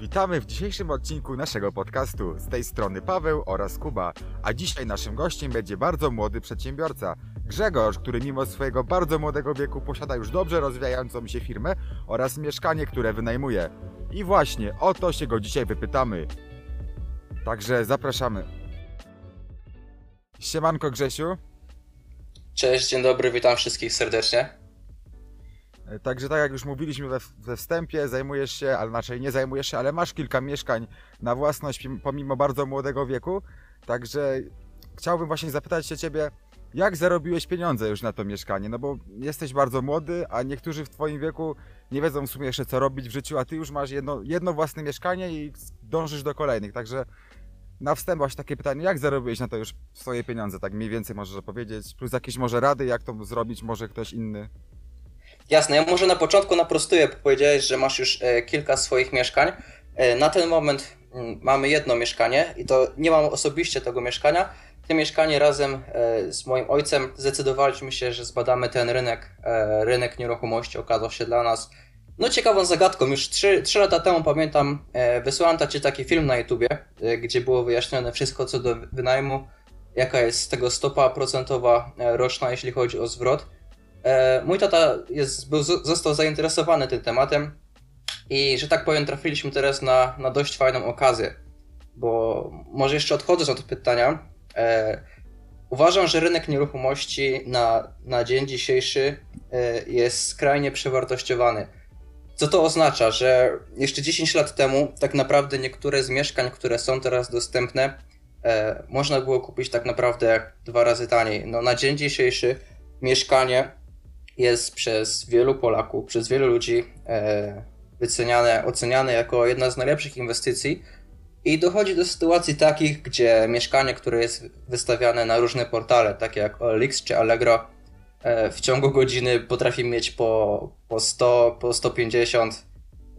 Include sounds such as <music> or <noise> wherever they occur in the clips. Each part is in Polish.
Witamy w dzisiejszym odcinku naszego podcastu. Z tej strony Paweł oraz Kuba. A dzisiaj naszym gościem będzie bardzo młody przedsiębiorca. Grzegorz, który mimo swojego bardzo młodego wieku posiada już dobrze rozwijającą się firmę oraz mieszkanie, które wynajmuje. I właśnie o to się go dzisiaj wypytamy. Także zapraszamy. Siemanko Grzesiu. Cześć, dzień dobry, witam wszystkich serdecznie. Także tak jak już mówiliśmy we, we wstępie, zajmujesz się, ale raczej nie zajmujesz się, ale masz kilka mieszkań na własność pomimo bardzo młodego wieku. Także chciałbym właśnie zapytać się ciebie, jak zarobiłeś pieniądze już na to mieszkanie? No bo jesteś bardzo młody, a niektórzy w twoim wieku nie wiedzą w sumie jeszcze co robić w życiu, a ty już masz jedno, jedno własne mieszkanie i dążysz do kolejnych. Także na wstęp właśnie takie pytanie, jak zarobiłeś na to już swoje pieniądze? Tak mniej więcej możesz opowiedzieć, plus jakieś może rady, jak to zrobić, może ktoś inny. Jasne, ja może na początku naprostuję, bo powiedziałeś, że masz już e, kilka swoich mieszkań. E, na ten moment mm, mamy jedno mieszkanie i to nie mam osobiście tego mieszkania. To mieszkanie razem e, z moim ojcem zdecydowaliśmy się, że zbadamy ten rynek, rynek nieruchomości. Okazał się dla nas no ciekawą zagadką. Już 3, 3 lata temu pamiętam, wysłałem ci taki film na YouTubie, gdzie było wyjaśnione wszystko co do wynajmu, jaka jest tego stopa procentowa roczna, jeśli chodzi o zwrot. E, Mój tata jest, był, został zainteresowany tym tematem i, że tak powiem, trafiliśmy teraz na, na dość fajną okazję. Bo może jeszcze odchodząc od pytania, e, uważam, że rynek nieruchomości na, na dzień dzisiejszy e, jest skrajnie przewartościowany. Co to oznacza? Że jeszcze 10 lat temu tak naprawdę niektóre z mieszkań, które są teraz dostępne, e, można było kupić tak naprawdę dwa razy taniej. No, na dzień dzisiejszy mieszkanie jest przez wielu Polaków, przez wielu ludzi e, wyceniane, oceniane jako jedna z najlepszych inwestycji. I dochodzi do sytuacji takich, gdzie mieszkanie, które jest wystawiane na różne portale, takie jak OLX czy Allegro, e, w ciągu godziny potrafi mieć po, po 100, po 150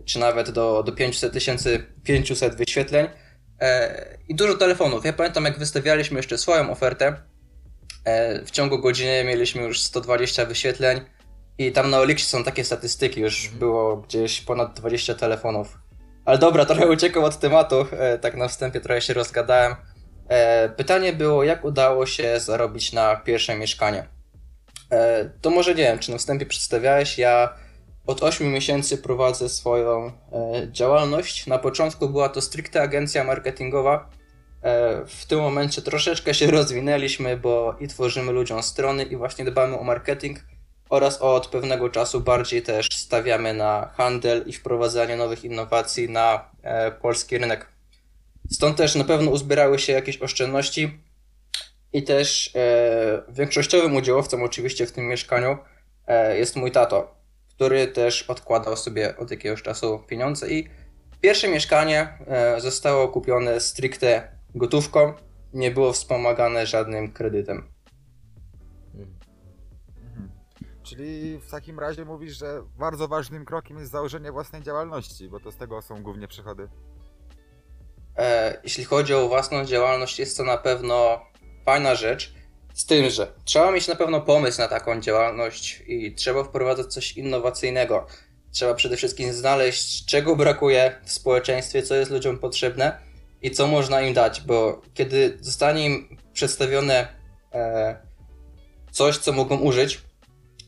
czy nawet do, do 500 tysięcy 500 wyświetleń e, i dużo telefonów. Ja pamiętam, jak wystawialiśmy jeszcze swoją ofertę, w ciągu godziny mieliśmy już 120 wyświetleń i tam na Olixie są takie statystyki, już było gdzieś ponad 20 telefonów. Ale dobra, <laughs> trochę uciekłem od tematu, e, tak na wstępie trochę się rozgadałem. E, pytanie było, jak udało się zarobić na pierwsze mieszkanie? E, to może nie wiem, czy na wstępie przedstawiałeś, ja od 8 miesięcy prowadzę swoją e, działalność. Na początku była to stricte agencja marketingowa. E, w tym momencie troszeczkę się rozwinęliśmy, bo i tworzymy ludziom strony, i właśnie dbamy o marketing, oraz od pewnego czasu bardziej też stawiamy na handel i wprowadzanie nowych innowacji na e, polski rynek. Stąd też na pewno uzbierały się jakieś oszczędności i też e, większościowym udziałowcem oczywiście w tym mieszkaniu jest mój tato, który też odkładał sobie od jakiegoś czasu pieniądze i pierwsze mieszkanie zostało kupione stricte gotówką, nie było wspomagane żadnym kredytem. Mhm. Czyli w takim razie mówisz, że bardzo ważnym krokiem jest założenie własnej działalności, bo to z tego są głównie przychody. E, jeśli chodzi o własną działalność, jest to na pewno fajna rzecz. Z tym, że trzeba mieć na pewno pomysł na taką działalność i trzeba wprowadzać coś innowacyjnego. Trzeba przede wszystkim znaleźć, czego brakuje w społeczeństwie, co jest ludziom potrzebne i co można im dać, bo kiedy zostanie im przedstawione e, coś, co mogą użyć,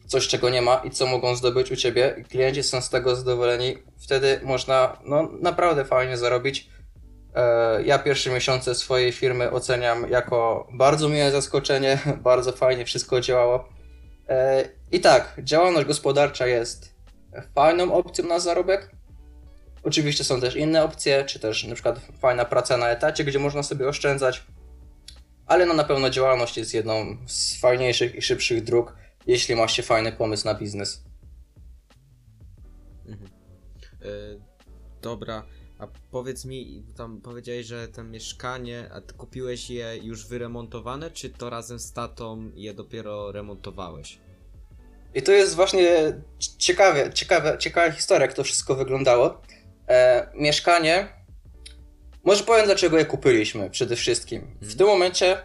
coś, czego nie ma i co mogą zdobyć u ciebie, klienci są z tego zadowoleni, wtedy można no, naprawdę fajnie zarobić. E, Ja pierwsze miesiące swojej firmy oceniam jako bardzo miłe zaskoczenie, <laughs> bardzo fajnie wszystko działało. E, I tak, działalność gospodarcza jest fajną opcją na zarobek. Oczywiście są też inne opcje, czy też na przykład fajna praca na etacie, gdzie można sobie oszczędzać. Ale no na pewno działalność jest jedną z fajniejszych i szybszych dróg, jeśli ma się fajny pomysł na biznes. Mhm. E, dobra, a powiedz mi, tam powiedziałeś, że to mieszkanie, a ty kupiłeś je już wyremontowane, czy to razem z tatą je dopiero remontowałeś? I to jest właśnie ciekawe, ciekawe, ciekawa historia, jak to wszystko wyglądało. E, mieszkanie. Może powiem, dlaczego je kupiliśmy przede wszystkim. W tym momencie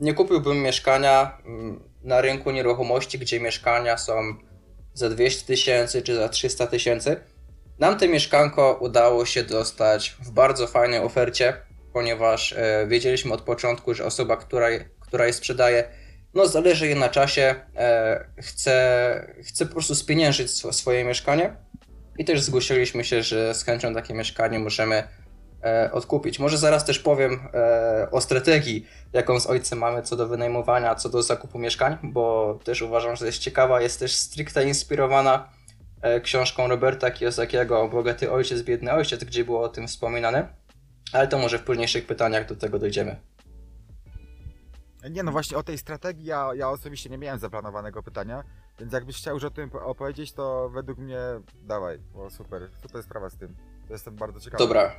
nie kupiłbym mieszkania mm, na rynku nieruchomości, gdzie mieszkania są za 200 tysięcy czy za 300 tysięcy. Nam to mieszkanko udało się dostać w bardzo fajnej ofercie, ponieważ e, wiedzieliśmy od początku, że osoba, która, która je sprzedaje, no zależy jej na czasie, e, chce, chce po prostu spieniężyć swo- swoje mieszkanie i też zgłosiliśmy się, że z chęcią takie mieszkanie możemy e, odkupić. Może zaraz też powiem e, o strategii, jaką z ojcem mamy co do wynajmowania, co do zakupu mieszkań, bo też uważam, że jest ciekawa, jest też stricte inspirowana e, książką Roberta Kiyosakiego Bogaty ojciec, biedny ojciec, gdzie było o tym wspominane. Ale to może w późniejszych pytaniach do tego dojdziemy. Nie no właśnie o tej strategii ja, ja osobiście nie miałem zaplanowanego pytania, więc jakbyś chciał już o tym po- opowiedzieć, to według mnie dawaj, bo super, super sprawa z tym. To jestem bardzo ciekawy. Dobra.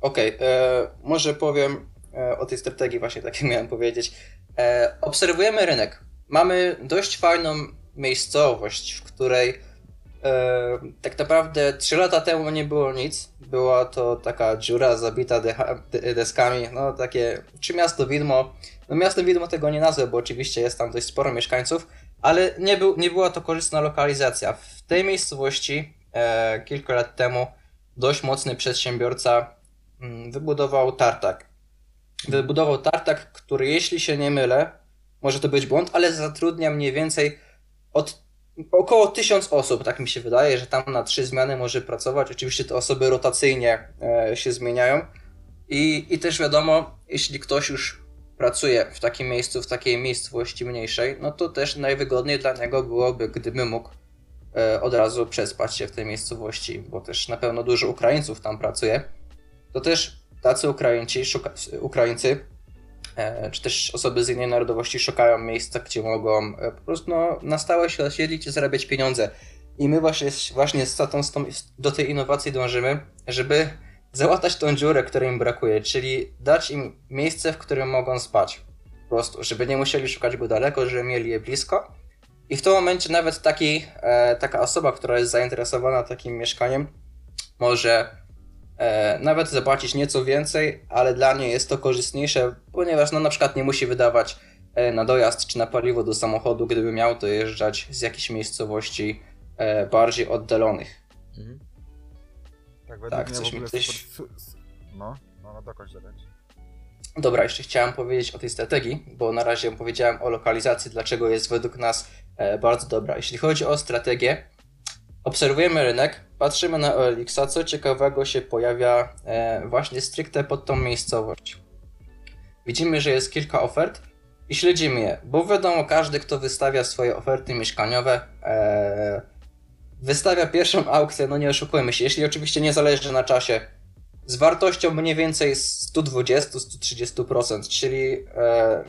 Okej, e, może powiem e, o tej strategii właśnie, tak jak <laughs> miałem powiedzieć. E, obserwujemy rynek. Mamy dość fajną miejscowość, w której e, tak naprawdę 3 lata temu nie było nic. Była to taka dziura zabita de, deskami, no takie, czy miasto widmo. No miasto widmo tego nie nazwę, bo oczywiście jest tam dość sporo mieszkańców, ale nie, był, nie była to korzystna lokalizacja. W tej miejscowości e, kilka lat temu dość mocny przedsiębiorca mm, wybudował tartak. Wybudował tartak, który jeśli się nie mylę, może to być błąd, ale zatrudnia mniej więcej od około tysiąc osób, tak mi się wydaje, że tam na trzy zmiany może pracować. Oczywiście te osoby rotacyjnie e, się zmieniają. I, I też wiadomo, jeśli ktoś już pracuje w takim miejscu, w takiej miejscowości mniejszej, no to też najwygodniej dla niego byłoby, gdyby mógł e, od razu przespać się w tej miejscowości, bo też na pewno dużo Ukraińców tam pracuje. To też tacy Ukraińcy, szuka, Ukraińcy czy też osoby z innej narodowości szukają miejsca, gdzie mogą e, po prostu no, na stałe się osiedlić i zarabiać pieniądze. I my właśnie, właśnie z tą, z tą, do tej innowacji dążymy, żeby załatać tą dziurę, której im brakuje, czyli dać im miejsce, w którym mogą spać. Po prostu, żeby nie musieli szukać go daleko, żeby mieli je blisko. I w tym momencie nawet taki, e, taka osoba, która jest zainteresowana takim mieszkaniem, może e, nawet zapłacić nieco więcej, ale dla niej jest to korzystniejsze, ponieważ no, na przykład nie musi wydawać e, na dojazd czy na paliwo do samochodu, gdyby miał dojeżdżać z jakichś miejscowości e, bardziej oddalonych. Mhm. Tak, według Tak, mnie coś w super... Su, no, no, no dokończ dokończ. Dobra, jeszcze chciałem powiedzieć o tej strategii, bo na razie powiedziałem o lokalizacji, dlaczego jest według nas e, bardzo dobra. Jeśli chodzi o strategię, obserwujemy rynek, patrzymy na OLX-a, co ciekawego się pojawia e, właśnie stricte pod tą miejscowość. Widzimy, że jest kilka ofert i śledzimy je, bo wiadomo, każdy, kto wystawia swoje oferty mieszkaniowe, e, wystawia pierwszą aukcję, no nie oszukujmy się, jeśli oczywiście nie zależy na czasie, z wartością mniej więcej 120-130%, czyli e,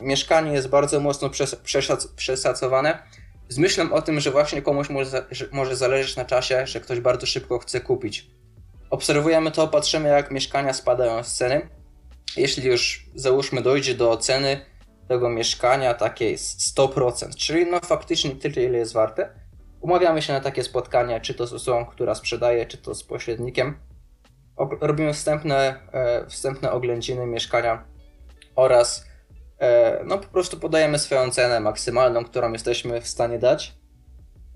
mieszkanie jest bardzo mocno przes- przeszac- przeszacowane. Z myślą o tym, że właśnie komuś może, może zależeć na czasie, że ktoś bardzo szybko chce kupić. Obserwujemy to, patrzymy jak mieszkania spadają z ceny. Jeśli już załóżmy dojdzie do ceny tego mieszkania takiej 100%, czyli no faktycznie tyle ile jest warte, umawiamy się na takie spotkania, czy to z osobą, która sprzedaje, czy to z pośrednikiem robimy wstępne, e, wstępne oględziny mieszkania oraz no po prostu podajemy swoją cenę maksymalną, którą jesteśmy w stanie dać.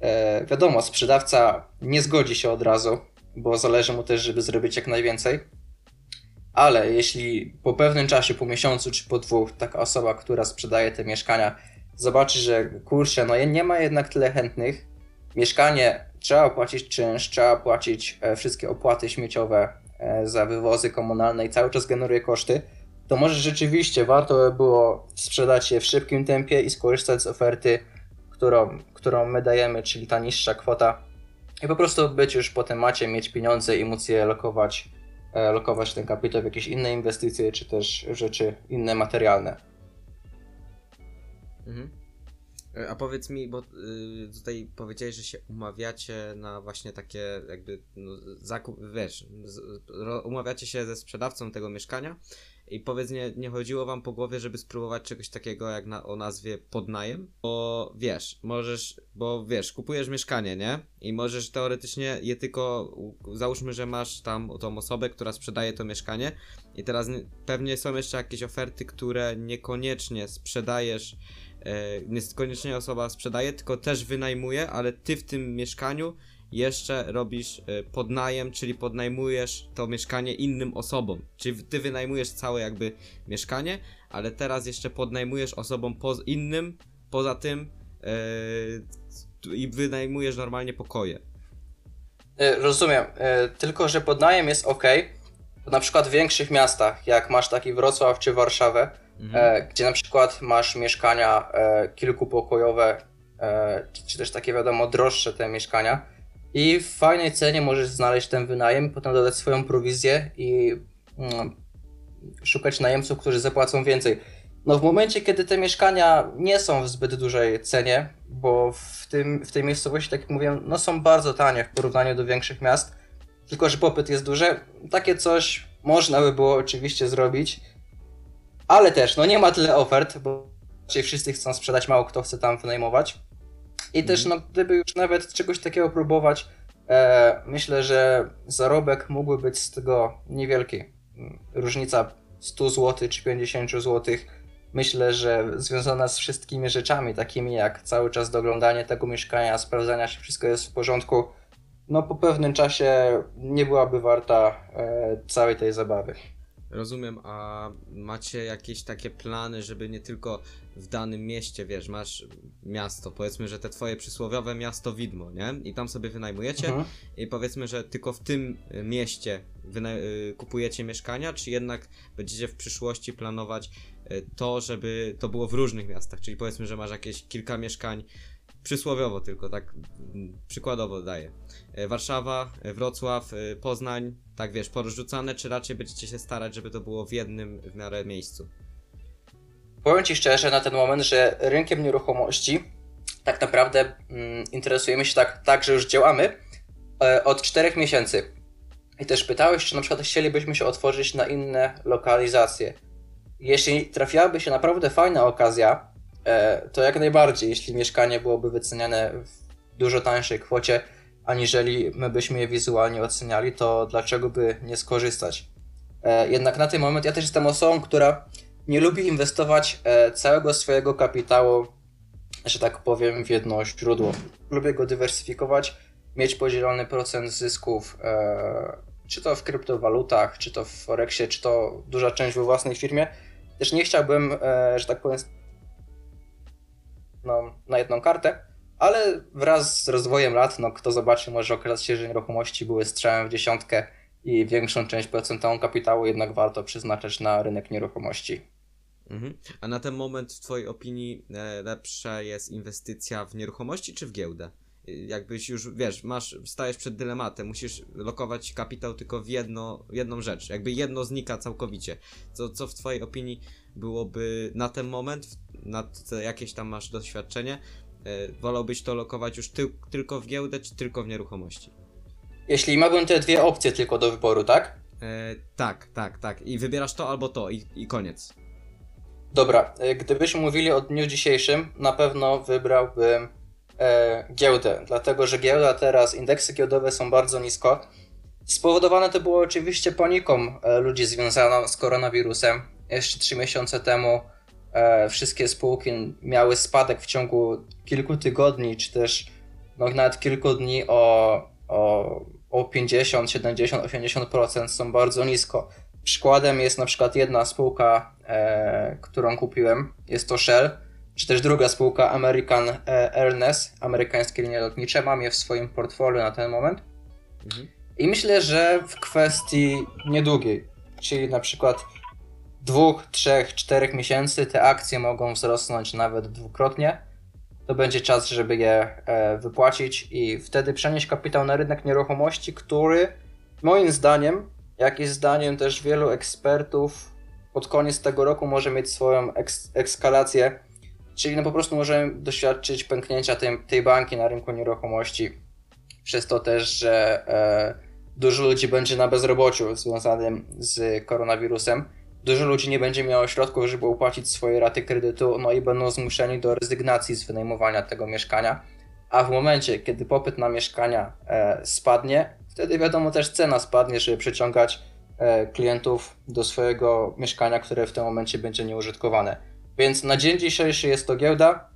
E, wiadomo, sprzedawca nie zgodzi się od razu, bo zależy mu też, żeby zrobić jak najwięcej. Ale jeśli po pewnym czasie, po miesiącu czy po dwóch, taka osoba, która sprzedaje te mieszkania, zobaczy, że kurczę, no nie ma jednak tyle chętnych, mieszkanie trzeba płacić czynsz, trzeba płacić e, wszystkie opłaty śmieciowe e, za wywozy komunalne i cały czas generuje koszty, to może rzeczywiście warto by było sprzedać je w szybkim tempie i skorzystać z oferty, którą, którą my dajemy, czyli ta niższa kwota i po prostu być już po temacie, mieć pieniądze i móc je lokować, e, lokować ten kapitał w jakieś inne inwestycje, czy też rzeczy inne materialne. Mhm. E, A powiedz mi, bo y, tutaj powiedziałeś, że się umawiacie na właśnie takie jakby no, zakup, wiesz, umawiacie się ze sprzedawcą tego mieszkania i powiedz, nie, nie chodziło wam po głowie, żeby spróbować czegoś takiego jak na, o nazwie podnajem? Bo wiesz, możesz, bo wiesz, kupujesz mieszkanie, nie? I możesz teoretycznie je tylko, załóżmy, że masz tam tą osobę, która sprzedaje to mieszkanie i teraz nie, pewnie są jeszcze jakieś oferty, które niekoniecznie sprzedajesz e, nie koniecznie osoba sprzedaje, tylko też wynajmuje, ale ty w tym mieszkaniu jeszcze robisz y, podnajem, czyli podnajmujesz to mieszkanie innym osobom. Czyli ty wynajmujesz całe jakby mieszkanie, ale teraz jeszcze podnajmujesz osobom poz innym, poza tym yy, i wynajmujesz normalnie pokoje. E, Rozumiem, e, tylko że podnajem jest ok. Na przykład w większych miastach, jak masz taki Wrocław czy Warszawę, Mhm. e, gdzie na przykład masz mieszkania e, kilkupokojowe, e, czy też takie wiadomo droższe te mieszkania i w fajnej cenie możesz znaleźć ten wynajem, potem dodać swoją prowizję i mm, szukać najemców, którzy zapłacą więcej. No w momencie, kiedy te mieszkania nie są w zbyt dużej cenie, bo w, tym, w tej miejscowości, tak jak mówiłem, no są bardzo tanie w porównaniu do większych miast, tylko że popyt jest duży, takie coś można by było oczywiście zrobić, ale też, no nie ma tyle ofert, bo raczej wszyscy chcą sprzedać, mało kto chce tam wynajmować. I też, no gdyby już nawet czegoś takiego próbować, e, myślę, że zarobek mógłby być z tego niewielki. Mm, Różnica 100 zł czy 50 zł, myślę, że związana z wszystkimi rzeczami, takimi jak cały czas doglądanie tego mieszkania, sprawdzania, czy wszystko jest w porządku, no po pewnym czasie nie byłaby warta e, całej tej zabawy. Rozumiem, a macie jakieś takie plany, żeby nie tylko w danym mieście, wiesz, masz miasto, powiedzmy, że te twoje przysłowiowe miasto widmo, nie? I tam sobie wynajmujecie Mhm. i powiedzmy, że tylko w tym y, mieście y, kupujecie mieszkania, czy jednak będziecie w przyszłości planować y, to, żeby to było w różnych miastach, czyli powiedzmy, że masz jakieś kilka mieszkań, przysłowiowo tylko, tak mm, przykładowo daję. Y, Warszawa, y, Wrocław, y, Poznań, tak wiesz, porozrzucane, czy raczej będziecie się starać, żeby to było w jednym w miarę miejscu? Powiem Ci szczerze na ten moment, że rynkiem nieruchomości tak naprawdę mm, interesujemy się tak, tak, że już działamy e, od 4 miesięcy. I też pytałeś, czy na przykład chcielibyśmy się otworzyć na inne lokalizacje. Jeśli trafiłaby się naprawdę fajna okazja, e, to jak najbardziej, jeśli mieszkanie byłoby wyceniane w dużo tańszej kwocie, aniżeli my byśmy je wizualnie oceniali, to dlaczego by nie skorzystać? E, Jednak na ten moment ja też jestem osobą, która nie lubi inwestować e, całego swojego kapitału, że tak powiem, w jedno źródło. Lubię go dywersyfikować, mieć podzielony procent zysków, e, czy to w kryptowalutach, czy to w Forexie, czy to duża część we własnej firmie. Też nie chciałbym, e, że tak powiem, no, na jedną kartę, ale wraz z rozwojem lat, no kto zobaczy, może okazać się, że nieruchomości były strzałem w dziesiątkę i większą część procentową kapitału jednak warto przeznaczać na rynek nieruchomości. Mhm. A na ten moment, w Twojej opinii, e, lepsza jest inwestycja w nieruchomości czy w giełdę? Jakbyś już, wiesz, masz, stajesz przed dylematem, musisz lokować kapitał tylko w jedno, jedną rzecz, jakby jedno znika całkowicie. Co, co w Twojej opinii byłoby na ten moment, na jakieś tam masz doświadczenie, e, wolałbyś to lokować już ty, tylko w giełdę czy tylko w nieruchomości? Jeśli miałbym te dwie opcje tylko do wyboru, tak? E, tak, tak, tak. I wybierasz to albo to i, i koniec. Dobra, e, gdybyśmy mówili o dniu dzisiejszym, na pewno wybrałbym giełdę, dlatego że giełda teraz, indeksy giełdowe są bardzo nisko. Spowodowane to było oczywiście paniką e, ludzi związaną z koronawirusem. Jeszcze 3 miesiące temu e, wszystkie spółki miały spadek w ciągu kilku tygodni, czy też no, nawet kilku dni o, o, o 50, 70, 80% są bardzo nisko. Przykładem jest na przykład jedna spółka, e, którą kupiłem, jest to Shell, czy też druga spółka American e, Airlines, amerykańskie linie lotnicze. Mam je w swoim portfolio na ten moment. Mhm. I myślę, że w kwestii niedługiej, czyli na przykład dwóch, trzech, czterech miesięcy, te akcje mogą wzrosnąć nawet dwukrotnie. To będzie czas, żeby je e, wypłacić i wtedy przenieść kapitał na rynek nieruchomości, który moim zdaniem, jak i zdaniem też wielu ekspertów, pod koniec tego roku może mieć swoją eks- ekskalację, czyli no po prostu możemy doświadczyć pęknięcia tej, tej banki na rynku nieruchomości przez to też, że e, dużo ludzi będzie na bezrobociu związanym z koronawirusem. Dużo ludzi nie będzie miało środków, żeby opłacić swoje raty kredytu, no i będą zmuszeni do rezygnacji z wynajmowania tego mieszkania. A w momencie, kiedy popyt na mieszkania e, spadnie, wtedy wiadomo też cena spadnie, żeby przyciągać e, klientów do swojego mieszkania, które w tym momencie będzie nieużytkowane. Więc na dzień dzisiejszy jest to giełda.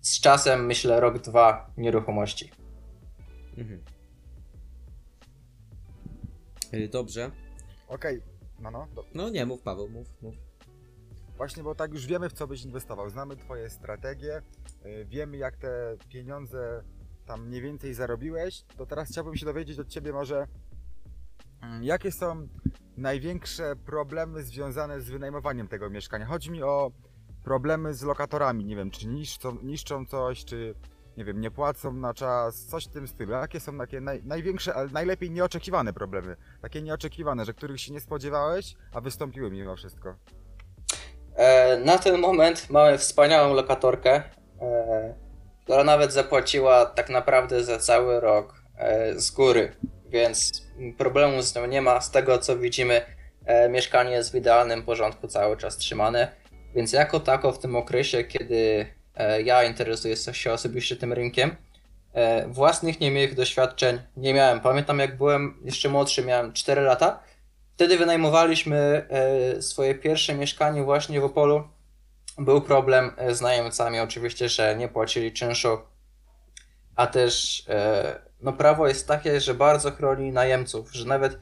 Z czasem myślę rok, dwa nieruchomości. Mhm. Y, Dobrze. Okej, no no, do... No nie, mów Paweł, mów, mów. właśnie, bo tak już wiemy w co byś inwestował, znamy twoje strategie, y, wiemy jak te pieniądze tam mniej więcej zarobiłeś, to teraz chciałbym się dowiedzieć od ciebie może, mm, jakie są największe problemy związane z wynajmowaniem tego mieszkania. Chodzi mi o problemy z lokatorami, nie wiem, czy niszczą, niszczą coś, czy nie wiem, nie płacą na czas, coś w tym stylu. Jakie są takie naj, największe, ale najlepiej nieoczekiwane problemy? Takie nieoczekiwane, że których się nie spodziewałeś, a wystąpiły mimo wszystko. E, na ten moment mamy wspaniałą lokatorkę, e, która nawet zapłaciła tak naprawdę za cały rok e, z góry, więc problemu z nią nie ma. Z tego co widzimy, e, mieszkanie jest w idealnym porządku cały czas trzymane, więc jako tako w tym okresie, kiedy e, ja interesuję się osobiście tym rynkiem, e, własnych niemieckich doświadczeń nie miałem. Pamiętam jak byłem jeszcze młodszy, miałem 4 lata, Wtedy wynajmowaliśmy swoje pierwsze mieszkanie właśnie w Opolu. Był problem z najemcami, oczywiście, że nie płacili czynszu, a też no prawo jest takie, że bardzo chroni najemców, że nawet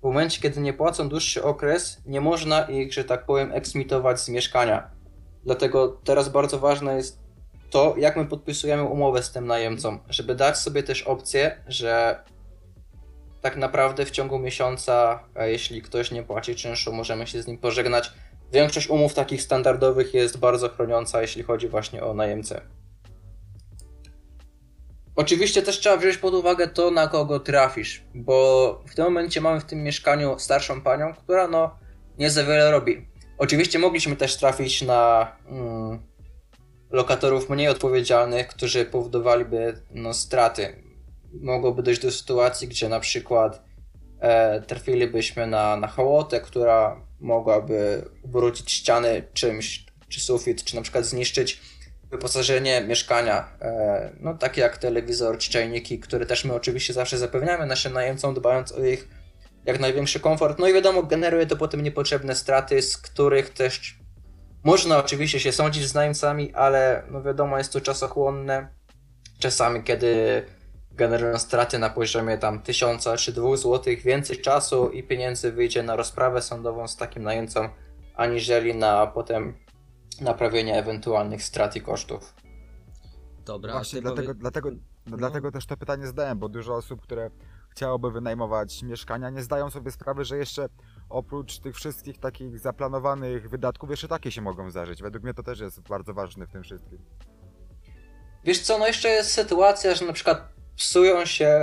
w momencie, kiedy nie płacą dłuższy okres, nie można ich, że tak powiem, eksmitować z mieszkania. Dlatego teraz bardzo ważne jest to, jak my podpisujemy umowę z tym najemcą, żeby dać sobie też opcję, że tak naprawdę w ciągu miesiąca, e, jeśli ktoś nie płaci czynszu, możemy się z nim pożegnać. Większość umów takich standardowych jest bardzo chroniąca, jeśli chodzi właśnie o najemcę. Oczywiście też trzeba wziąć pod uwagę to, na kogo trafisz, bo w tym momencie mamy w tym mieszkaniu starszą panią, która no nie za wiele robi. Oczywiście mogliśmy też trafić na mm, lokatorów mniej odpowiedzialnych, którzy powodowaliby no, straty mogłoby dojść do sytuacji, gdzie na przykład e, trafilibyśmy na, na hołotę, która mogłaby ubrudzić ściany czymś, czy sufit, czy na przykład zniszczyć wyposażenie mieszkania, e, no takie jak telewizor czy czajniki, które też my oczywiście zawsze zapewniamy naszym najemcom, dbając o ich jak największy komfort. No i wiadomo, generuje to potem niepotrzebne straty, z których też można oczywiście się sądzić z najemcami, ale no wiadomo, jest to czasochłonne. Czasami, kiedy generują straty na poziomie tam 1000 czy 2 zł, więcej czasu i pieniędzy wyjdzie na rozprawę sądową z takim najemcą, aniżeli na potem naprawienie ewentualnych strat i kosztów. Dobra, Właśnie dlatego, powie- dlatego, no. Dlatego też to pytanie zadałem, bo dużo osób, które chciałoby wynajmować mieszkania, nie zdają sobie sprawy, że jeszcze oprócz tych wszystkich takich zaplanowanych wydatków, jeszcze takie się mogą zdarzyć. Według mnie to też jest bardzo ważne w tym wszystkim. Wiesz co, no jeszcze jest sytuacja, że na przykład psują się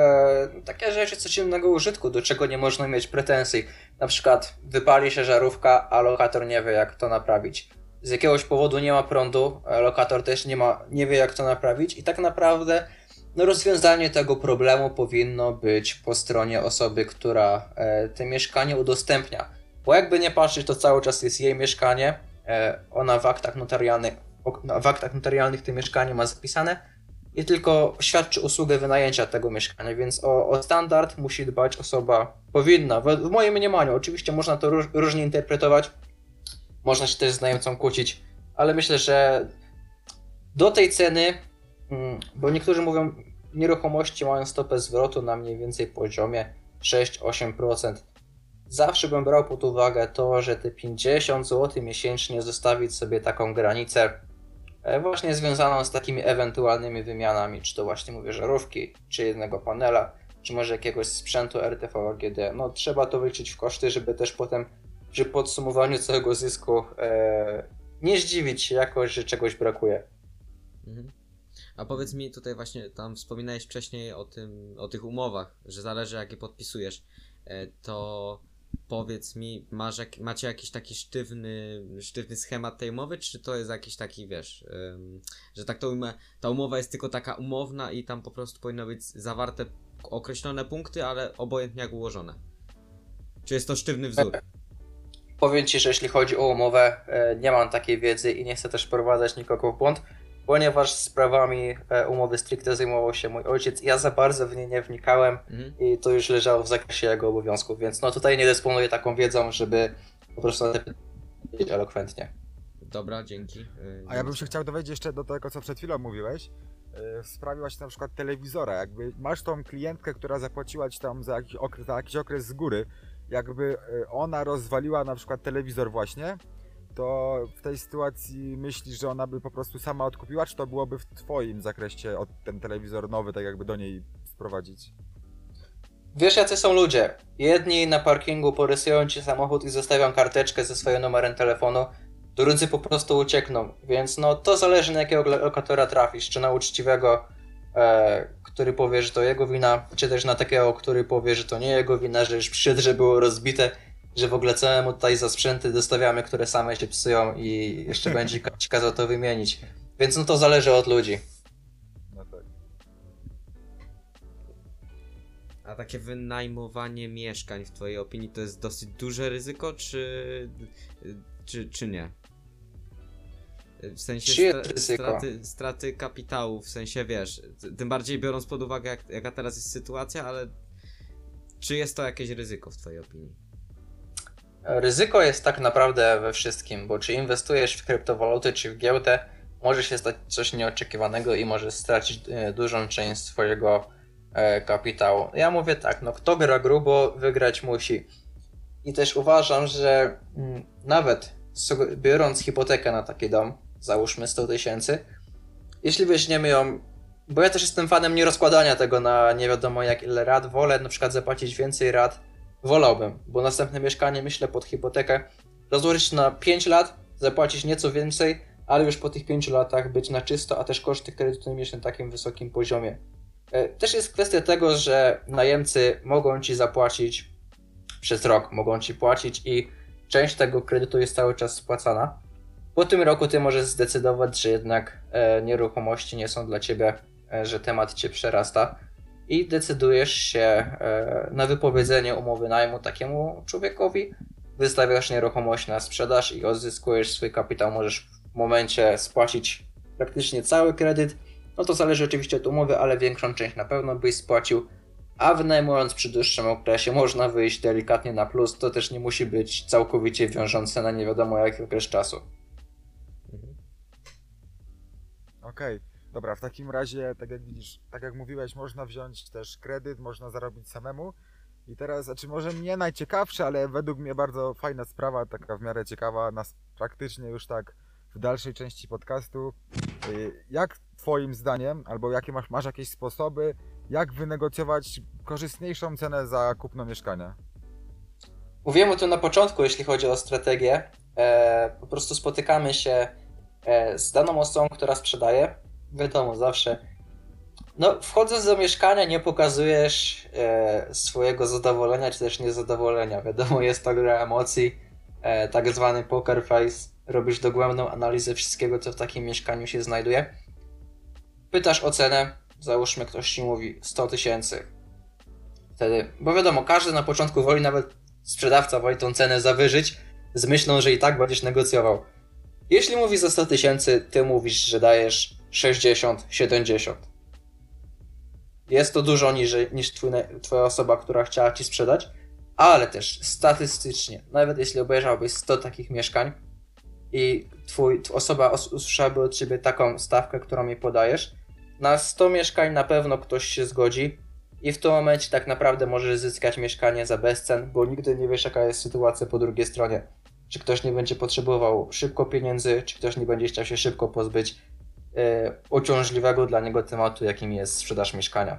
takie rzeczy codziennego użytku, do czego nie można mieć pretensji. Na przykład wypali się żarówka, a lokator nie wie jak to naprawić. Z jakiegoś powodu nie ma prądu, lokator też nie, ma, nie wie jak to naprawić i tak naprawdę no rozwiązanie tego problemu powinno być po stronie osoby, która e, te mieszkanie udostępnia. Bo jakby nie patrzeć, to cały czas jest jej mieszkanie, e, ona w aktach notarialnych, o- w aktach notarialnych to mieszkanie ma zapisane, i tylko świadczy usługę wynajęcia tego mieszkania, więc o, o standard musi dbać osoba powinna. W, w moim mniemaniu, oczywiście można to róż, różnie interpretować, można się też z najemcą kłócić, ale myślę, że do tej ceny, mm, bo niektórzy mówią, nieruchomości mają stopę zwrotu na mniej więcej poziomie 6-8%. Zawsze bym brał pod uwagę to, że te 50 zł miesięcznie zostawić sobie taką granicę E, właśnie związaną z takimi ewentualnymi wymianami, czy to właśnie mówię żarówki, czy jednego panela, czy może jakiegoś sprzętu RTV AGD. No trzeba to wyliczyć w koszty, żeby też potem przy podsumowaniu całego zysku e, nie zdziwić się jakoś, że czegoś brakuje. Mhm. A powiedz mi tutaj właśnie, tam wspominałeś wcześniej o tym, o tych umowach, że zależy jakie podpisujesz. E, To powiedz mi, masz jak, macie jakiś taki sztywny, sztywny schemat tej umowy, czy to jest jakiś taki, wiesz, ym, że tak to ujmę, ta umowa jest tylko taka umowna i tam po prostu powinno być zawarte określone punkty, ale obojętnie jak ułożone? Czy jest to sztywny wzór? Powiem Ci, że jeśli chodzi o umowę, e, nie mam takiej wiedzy i nie chcę też wprowadzać nikogo w błąd, ponieważ sprawami e, umowy stricte zajmował się mój ojciec. Ja za bardzo w nie nie wnikałem Mhm. i to już leżało w zakresie jego obowiązków, więc no tutaj nie dysponuję taką wiedzą, żeby po prostu na te pytania elokwentnie. Dobra, dzięki. Yy, A ja bym się chciał dowiedzieć jeszcze do tego, co przed chwilą mówiłeś. e, w sprawie właśnie na przykład telewizora. Jakby masz tą klientkę, która zapłaciła ci tam za jakiś okres, za jakiś okres z góry, jakby e, ona rozwaliła na przykład telewizor właśnie, to w tej sytuacji myślisz, że ona by po prostu sama odkupiła, czy to byłoby w twoim zakresie od ten telewizor nowy, tak jakby do niej sprowadzić? Wiesz, jacy są ludzie. Jedni na parkingu porysują ci samochód i zostawią karteczkę ze swoim numerem telefonu, drudzy po prostu uciekną. Więc no to zależy na jakiego lokatora trafisz, czy na uczciwego, który powie, że to jego wina, czy też na takiego, który powie, że to nie jego wina, że już przyszedł, że było rozbite, że w ogóle całemu tutaj za sprzęty dostawiamy, które same się psują i jeszcze <laughs> będzie ci kazał to wymienić. Więc no to zależy od ludzi. No tak. A takie wynajmowanie mieszkań w twojej opinii to jest dosyć duże ryzyko, czy, czy, czy nie? W sensie stra- straty, straty kapitału, w sensie wiesz, tym bardziej biorąc pod uwagę jak, jaka teraz jest sytuacja, ale czy jest to jakieś ryzyko w twojej opinii? Ryzyko jest tak naprawdę we wszystkim, bo czy inwestujesz w kryptowaluty, czy w giełdę, może się stać coś nieoczekiwanego i możesz stracić e, dużą część swojego e, kapitału. Ja mówię tak, no kto gra grubo, wygrać musi. I też uważam, że mm, nawet biorąc hipotekę na taki dom, załóżmy 100 tysięcy, jeśli weźmiemy ją, bo ja też jestem fanem nierozkładania tego na nie wiadomo jak ile rat, wolę na przykład zapłacić więcej rat, wolałbym, bo następne mieszkanie myślę pod hipotekę rozłożyć na 5 lat, zapłacić nieco więcej, ale już po tych 5 latach być na czysto, a też koszty kredytu nie mieć na takim wysokim poziomie. E, Też jest kwestia tego, że najemcy mogą ci zapłacić przez rok, mogą ci płacić i część tego kredytu jest cały czas spłacana. Po tym roku ty możesz zdecydować, że jednak e, nieruchomości nie są dla ciebie, e, że temat cię przerasta i decydujesz się e, na wypowiedzenie umowy najmu takiemu człowiekowi, wystawiasz nieruchomość na sprzedaż i odzyskujesz swój kapitał. Możesz w momencie spłacić praktycznie cały kredyt. No to zależy oczywiście od umowy, ale większą część na pewno byś spłacił. A wynajmując przy dłuższym okresie można wyjść delikatnie na plus. To też nie musi być całkowicie wiążące na nie wiadomo jaki okres czasu. Okej, dobra, w takim razie, tak jak widzisz, tak jak mówiłeś, można wziąć też kredyt, można zarobić samemu. I teraz, znaczy może nie najciekawsze, ale według mnie bardzo fajna sprawa, taka w miarę ciekawa, nas praktycznie już tak w dalszej części podcastu. Y, Jak twoim zdaniem, albo jakie masz, masz jakieś sposoby, jak wynegocjować korzystniejszą cenę za kupno mieszkania? Mówiłem o tym na początku, jeśli chodzi o strategię. E, po prostu spotykamy się z daną osobą, która sprzedaje. Wiadomo, zawsze. No, wchodząc do mieszkania, nie pokazujesz e, swojego zadowolenia czy też niezadowolenia. Wiadomo, jest to gra emocji, e, tak zwany poker face. Robisz dogłębną analizę wszystkiego, co w takim mieszkaniu się znajduje. Pytasz o cenę, załóżmy, ktoś ci mówi 100 tysięcy. Wtedy, bo wiadomo, każdy na początku woli nawet sprzedawca woli tą cenę zawyżyć z myślą, że i tak będziesz negocjował. Jeśli mówi za 100 tysięcy, ty mówisz, że dajesz 60, 70. Jest to dużo niżej niż twój, twoja osoba, która chciała ci sprzedać, ale też statystycznie, nawet jeśli obejrzałbyś 100 takich mieszkań i twój, tw- osoba os- usłyszałaby od ciebie taką stawkę, którą mi podajesz, na 100 mieszkań na pewno ktoś się zgodzi, i w tym momencie tak naprawdę możesz zyskać mieszkanie za bezcen, bo nigdy nie wiesz, jaka jest sytuacja po drugiej stronie. Czy ktoś nie będzie potrzebował szybko pieniędzy, czy ktoś nie będzie chciał się szybko pozbyć e, uciążliwego dla niego tematu, jakim jest sprzedaż mieszkania.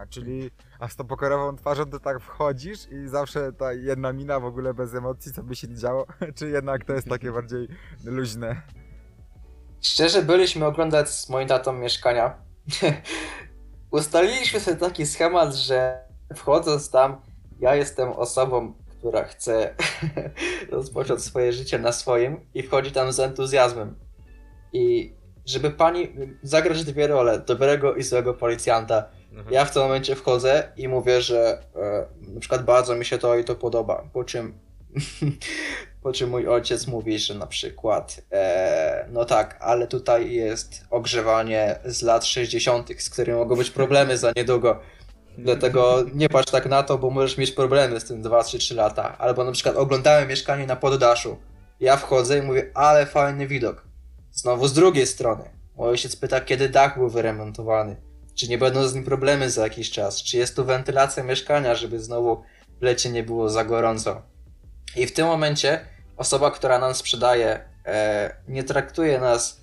A, czyli, a z tą pokerową twarzą to tak wchodzisz i zawsze ta jedna mina w ogóle bez emocji, co by się nie działo? <laughs> Czy jednak to jest takie <laughs> bardziej luźne? Szczerze, byliśmy oglądać z moim tatą mieszkania. <laughs> Ustaliliśmy sobie taki schemat, że wchodząc tam, ja jestem osobą, która chce <laughs> rozpocząć swoje życie na swoim i wchodzi tam z entuzjazmem. I żeby pani zagrać dwie role, dobrego i złego policjanta, Aha. ja w tym momencie wchodzę i mówię, że e, na przykład bardzo mi się to i to podoba, po czym <laughs> po czym mój ojciec mówi, że na przykład e, no tak, ale tutaj jest ogrzewanie z lat 60., z którym mogą być problemy za niedługo. Dlatego nie patrz tak na to, bo możesz mieć problemy z tym 2 3 3 lata. Albo na przykład oglądałem mieszkanie na poddaszu. Ja wchodzę i mówię, ale fajny widok. Znowu z drugiej strony. Mój ojciec pyta, kiedy dach był wyremontowany. Czy nie będą z nim problemy za jakiś czas? Czy jest tu wentylacja mieszkania, żeby znowu w lecie nie było za gorąco? I w tym momencie osoba, która nam sprzedaje, e, nie traktuje nas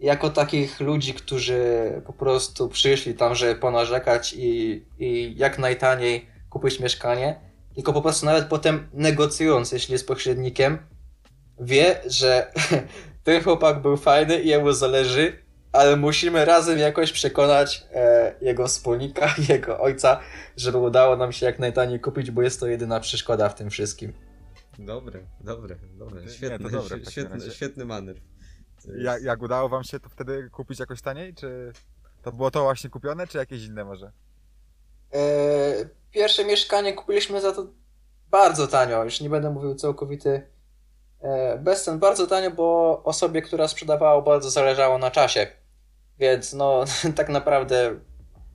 jako takich ludzi, którzy po prostu przyszli tam, żeby ponarzekać i, i jak najtaniej kupić mieszkanie, tylko po prostu nawet potem negocjując, jeśli jest pośrednikiem, wie, że <laughs> ten chłopak był fajny i jemu zależy, ale musimy razem jakoś przekonać e, jego wspólnika, <laughs> jego ojca, żeby udało nam się jak najtaniej kupić, bo jest to jedyna przeszkoda w tym wszystkim. Dobre, dobre, dobre. Nie, Świetny, to dobre świetny, świetny manewr. Jak, jak udało wam się to wtedy kupić jakoś taniej, czy to było to właśnie kupione, czy jakieś inne może? E, pierwsze mieszkanie kupiliśmy za to bardzo tanio, już nie będę mówił całkowity e, bezcen, bardzo tanio, bo osobie, która sprzedawała bardzo zależało na czasie, więc no <laughs> tak naprawdę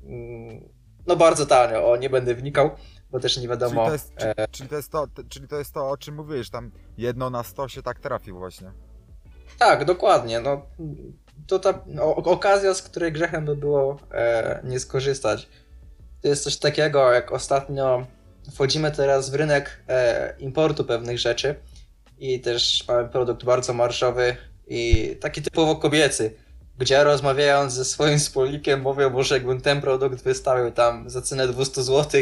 mm, no bardzo tanio, o nie będę wnikał, bo też nie Czyli wiadomo. to, jest, czy, czyli, to jest to, czyli to jest to, o czym mówiłeś, tam jedno na sto się tak trafił właśnie. Tak, dokładnie. No, to ta o, okazja, z której grzechem by było e, nie skorzystać. To jest coś takiego, jak ostatnio wchodzimy teraz w rynek e, importu pewnych rzeczy i też mamy produkt bardzo marżowy i taki typowo kobiecy, gdzie rozmawiając ze swoim wspólnikiem mówią, może jakbym ten produkt wystawił tam za cenę 200 zł,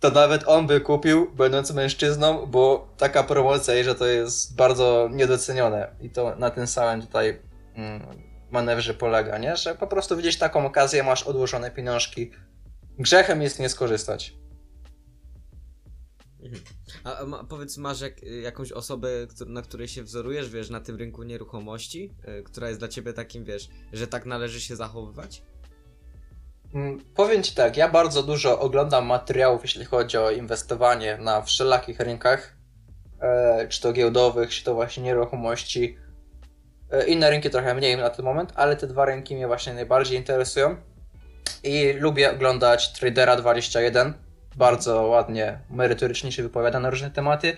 to nawet on by kupił, będąc mężczyzną, bo taka promocja i że to jest bardzo niedocenione. I to na tym samym tutaj mm, manewrze polega, nie? Że po prostu widzisz taką okazję, masz odłożone pieniążki. Grzechem jest nie skorzystać. Mhm. A, ma, powiedz, masz jak, jakąś osobę, na której się wzorujesz, wiesz, na tym rynku nieruchomości, y, która jest dla ciebie takim, wiesz, że tak należy się zachowywać? Mm, Powiem Ci tak, ja bardzo dużo oglądam materiałów, jeśli chodzi o inwestowanie na wszelakich rynkach, e, czy to giełdowych, czy to właśnie nieruchomości. E, inne rynki trochę mniej na ten moment, ale te dwa rynki mnie właśnie najbardziej interesują. I lubię oglądać Tradera 21, bardzo ładnie, merytorycznie się wypowiada na różne tematy.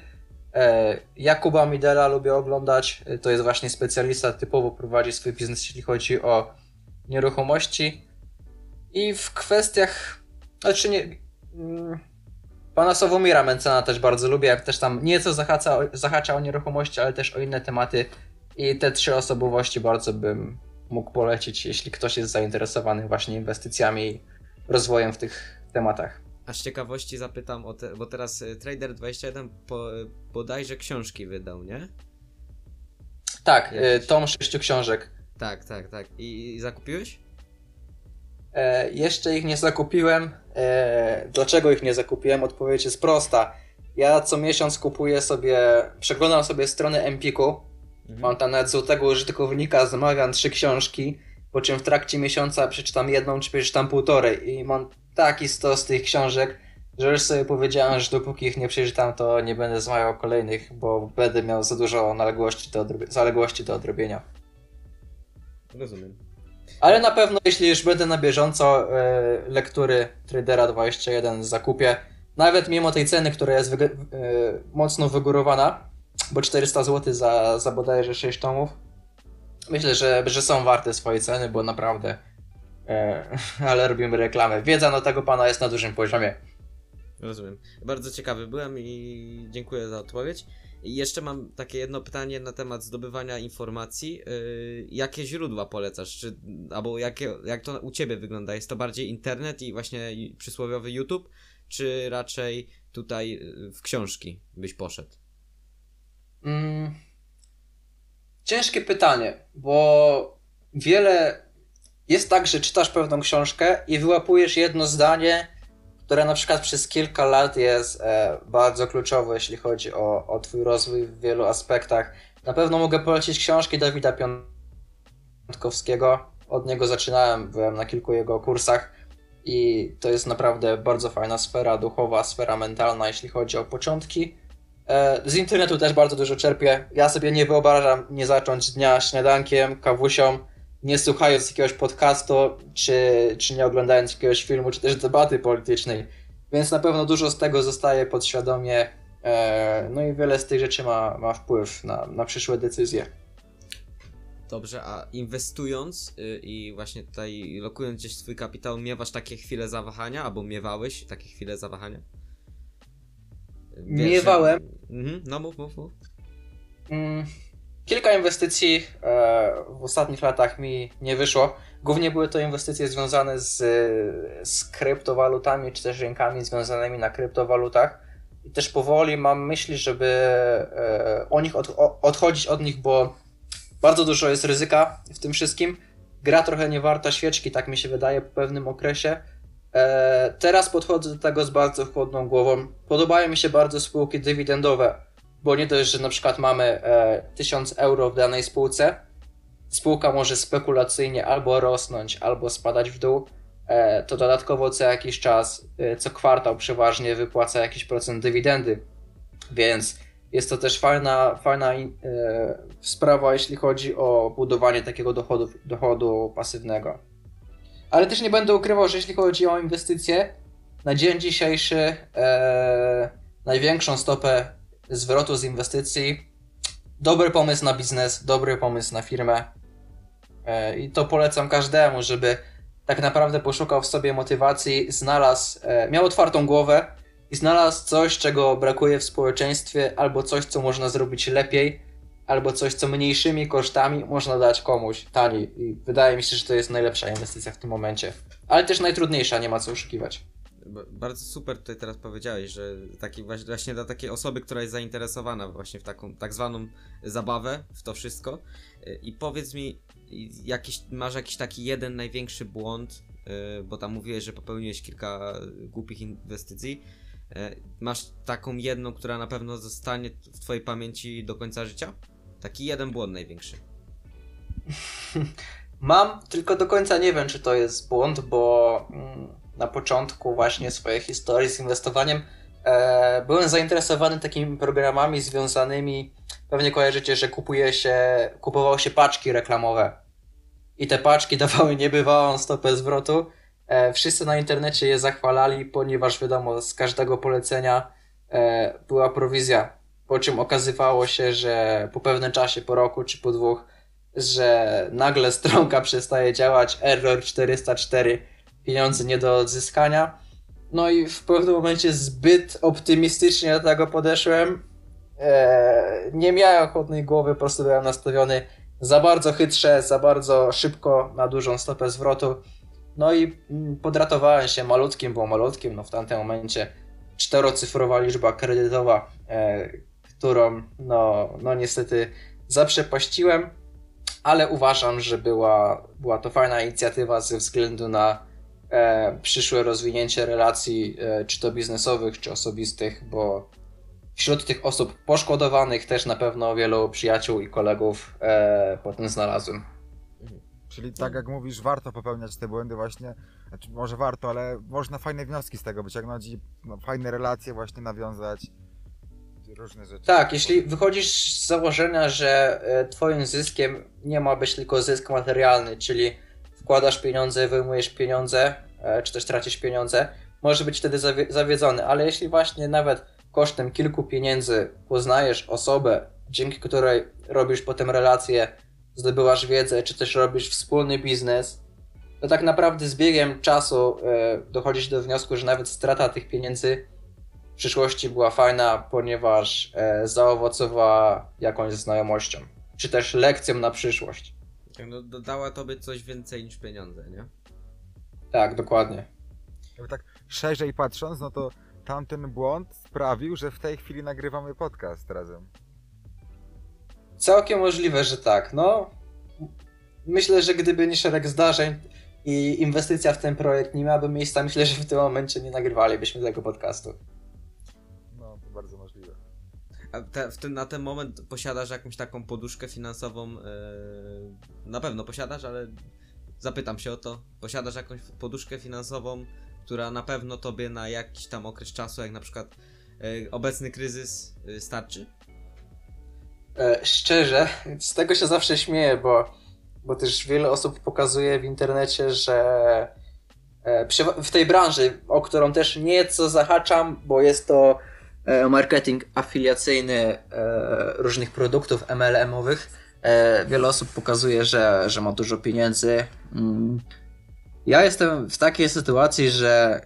E, Jakuba Midela lubię oglądać, to jest właśnie specjalista, typowo prowadzi swój biznes, jeśli chodzi o nieruchomości. I w kwestiach, znaczy nie, mm, pana Sławomira Mencena też bardzo lubię, jak też tam nieco zahacza, zahacza o nieruchomości, ale też o inne tematy. I te trzy osobowości bardzo bym mógł polecić, jeśli ktoś jest zainteresowany właśnie inwestycjami i rozwojem w tych tematach. A z ciekawości zapytam o te, bo teraz y, Trader21 po, y, bodajże książki wydał, nie? Tak, Jakieś. y, tom sześciu książek. Tak, tak, tak. I, i zakupiłeś? E, jeszcze ich nie zakupiłem. E, dlaczego ich nie zakupiłem? Odpowiedź jest prosta. Ja co miesiąc kupuję sobie, przeglądam sobie stronę Empiku. Mhm. Mam tam nawet złotego użytkownika, zamawiam trzy książki, po czym w trakcie miesiąca przeczytam jedną, czy przeczytam półtorej. I mam taki stos tych książek, że już sobie powiedziałem, że dopóki ich nie przeczytam, to nie będę zamawiał kolejnych, bo będę miał za dużo naległości do zaległości do odrobienia. Rozumiem. Ale na pewno, jeśli już będę na bieżąco e, lektury Tradera 21 zakupię, nawet mimo tej ceny, która jest wyg- e, mocno wygórowana, bo 400 zł za, za bodajże 6 tomów, myślę, że, że są warte swojej ceny, bo naprawdę, e, <laughs> ale robimy reklamę. Wiedza no tego pana jest na dużym poziomie. Rozumiem. Bardzo ciekawy byłem i dziękuję za odpowiedź. Jeszcze mam takie jedno pytanie na temat zdobywania informacji. Yy, jakie źródła polecasz? Czy, albo jakie, jak to u ciebie wygląda? Jest to bardziej internet i właśnie przysłowiowy YouTube, czy raczej tutaj yy, w książki byś poszedł? Mm. Ciężkie pytanie, bo wiele jest tak, że czytasz pewną książkę i wyłapujesz jedno zdanie, które na przykład przez kilka lat jest e, bardzo kluczowe, jeśli chodzi o, o Twój rozwój w wielu aspektach. Na pewno mogę polecić książki Dawida Piątkowskiego. Od niego zaczynałem, byłem na kilku jego kursach i to jest naprawdę bardzo fajna sfera duchowa, sfera mentalna, jeśli chodzi o początki. E, Z internetu też bardzo dużo czerpię. Ja sobie nie wyobrażam nie zacząć dnia śniadankiem, kawusią, nie słuchając jakiegoś podcastu, czy, czy nie oglądając jakiegoś filmu, czy też debaty politycznej. Więc na pewno dużo z tego zostaje podświadomie. e, No i wiele z tych rzeczy ma, ma wpływ na, na przyszłe decyzje. Dobrze, a inwestując y, i właśnie tutaj lokując gdzieś swój kapitał, miewasz takie chwile zawahania, albo miewałeś takie chwile zawahania? Wiesz, Miewałem. że- Mhm, no mów, mów, mów. Mm, Kilka inwestycji e, w ostatnich latach mi nie wyszło. Głównie były to inwestycje związane z, z kryptowalutami, czy też rynkami związanymi na kryptowalutach. I też powoli mam myśli, żeby e, o nich od, odchodzić od nich, bo bardzo dużo jest ryzyka w tym wszystkim. Gra trochę nie warta świeczki, tak mi się wydaje po pewnym okresie. E, teraz podchodzę do tego z bardzo chłodną głową. Podobają mi się bardzo spółki dywidendowe bo nie dość, że na przykład mamy e, 1000 euro w danej spółce, spółka może spekulacyjnie albo rosnąć, albo spadać w dół, e, to dodatkowo co jakiś czas, e, co kwartał przeważnie wypłaca jakiś procent dywidendy, więc jest to też fajna, fajna e, sprawa, jeśli chodzi o budowanie takiego dochodu, dochodu pasywnego. Ale też nie będę ukrywał, że jeśli chodzi o inwestycje, na dzień dzisiejszy e, największą stopę zwrotu z inwestycji. Dobry pomysł na biznes, dobry pomysł na firmę. E, I to polecam każdemu, żeby tak naprawdę poszukał w sobie motywacji, znalazł, e, miał otwartą głowę i znalazł coś, czego brakuje w społeczeństwie, albo coś, co można zrobić lepiej, albo coś, co mniejszymi kosztami można dać komuś taniej. I wydaje mi się, że to jest najlepsza inwestycja w tym momencie. Ale też najtrudniejsza, nie ma co oszukiwać. Bardzo super tutaj teraz powiedziałeś, że taki właśnie dla takiej osoby, która jest zainteresowana właśnie w taką tak zwaną zabawę, w to wszystko. Y, I powiedz mi, jakiś, masz jakiś taki jeden największy błąd, y, bo tam mówiłeś, że popełniłeś kilka głupich inwestycji. Y, Masz taką jedną, która na pewno zostanie w twojej pamięci do końca życia? Taki jeden błąd największy. <laughs> Mam, tylko do końca nie wiem, czy to jest błąd, bo mm, na początku właśnie swojej historii z inwestowaniem e, byłem zainteresowany takimi programami związanymi, pewnie kojarzycie, że kupuje się, kupowało się paczki reklamowe. I te paczki <laughs> dawały niebywałą stopę zwrotu. E, wszyscy na internecie je zachwalali, ponieważ wiadomo, z każdego polecenia e, była prowizja, po czym okazywało się, że po pewnym czasie, po roku czy po dwóch, że nagle stronka <laughs> przestaje działać, error 404, pieniądze nie do odzyskania. No i w pewnym momencie zbyt optymistycznie do tego podeszłem. Eee, nie miałem chłodnej głowy, po prostu byłem nastawiony za bardzo chytrze, za bardzo szybko na dużą stopę zwrotu. No i mm, podratowałem się malutkim, bo malutkim, no w tamtym momencie czterocyfrowa liczba kredytowa, e, którą no, no niestety zaprzepaściłem ale uważam, że była, była to fajna inicjatywa ze względu na przyszłe rozwinięcie relacji, e, czy to biznesowych, czy osobistych, bo wśród tych osób poszkodowanych też na pewno wielu przyjaciół i kolegów e, potem znalazłem. Czyli tak jak mówisz, warto popełniać te błędy właśnie, znaczy może warto, ale można fajne wnioski z tego wyciągnąć i no, fajne relacje właśnie nawiązać, różne rzeczy. Tak, jeśli wychodzisz z założenia, że e, twoim zyskiem nie ma być tylko zysk materialny, czyli wkładasz pieniądze, wyjmujesz pieniądze, e, czy też tracisz pieniądze, może być wtedy zawie- zawiedzony, ale jeśli właśnie nawet kosztem kilku pieniędzy poznajesz osobę, dzięki której robisz potem relacje, zdobywasz wiedzę, czy też robisz wspólny biznes, to tak naprawdę z biegiem czasu e, dochodzisz do wniosku, że nawet strata tych pieniędzy w przyszłości była fajna, ponieważ e, zaowocowała jakąś znajomością, czy też lekcją na przyszłość. Tak, No, dodała tobie coś więcej niż pieniądze, nie? Tak, dokładnie. Jakby tak szerzej patrząc, no to tamten błąd sprawił, że w tej chwili nagrywamy podcast razem. Całkiem możliwe, że tak. No, myślę, że gdyby nie szereg zdarzeń i inwestycja w ten projekt nie miałaby miejsca, myślę, że w tym momencie nie nagrywalibyśmy tego podcastu. Te, w tym, na ten moment posiadasz jakąś taką poduszkę finansową? e, na pewno posiadasz, ale zapytam się o to. Posiadasz jakąś poduszkę finansową, która na pewno tobie na jakiś tam okres czasu, jak na przykład e, obecny kryzys, e, starczy? E, szczerze, z tego się zawsze śmieję, bo, bo też wiele osób pokazuje w internecie, że w tej branży, o którą też nieco zahaczam, bo jest to marketing afiliacyjny e, różnych produktów MLM-owych, E, wiele osób pokazuje, że, że ma dużo pieniędzy. Mm. Ja jestem w takiej sytuacji, że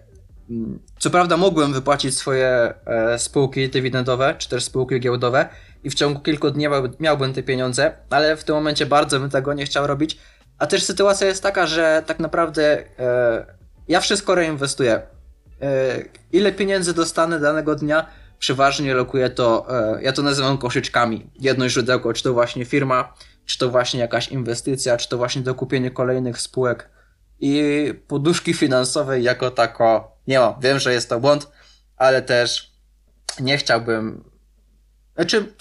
mm, co prawda mogłem wypłacić swoje e, spółki dywidendowe, czy też spółki giełdowe i w ciągu kilku dni miałbym, te pieniądze, ale w tym momencie bardzo bym tego nie chciał robić. A też sytuacja jest taka, że tak naprawdę e, ja wszystko reinwestuję. E, ile pieniędzy dostanę danego dnia, przeważnie lokuję to, e, ja to nazywam koszyczkami. Jedno źródełko, czy to właśnie firma, czy to właśnie jakaś inwestycja, czy to właśnie dokupienie kolejnych spółek. I poduszki finansowej jako tako nie mam. Wiem, że jest to błąd, ale też nie chciałbym. Znaczy,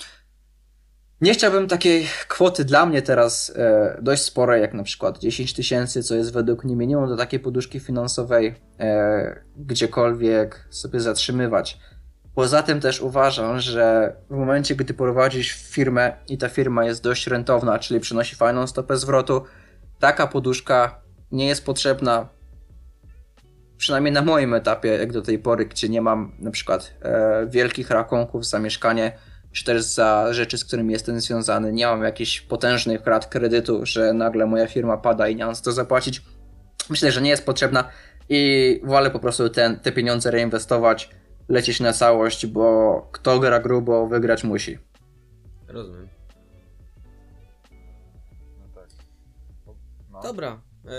nie chciałbym takiej kwoty dla mnie teraz e, dość sporej, jak na przykład 10 tysięcy, co jest według mnie minimum do takiej poduszki finansowej, e, gdziekolwiek sobie zatrzymywać. Poza tym też uważam, że w momencie, gdy prowadzisz firmę i ta firma jest dość rentowna, czyli przynosi fajną stopę zwrotu, taka poduszka nie jest potrzebna. Przynajmniej na moim etapie, jak do tej pory, gdzie nie mam na przykład e, wielkich rachunków za mieszkanie, czy też za rzeczy, z którymi jestem związany. Nie mam jakichś potężnych rat kredytu, że nagle moja firma pada i nie mam co zapłacić. Myślę, że nie jest potrzebna i wolę po prostu ten, te pieniądze reinwestować lecieć na całość, bo kto gra grubo, wygrać musi. Rozumiem. No tak. No. Dobra. E,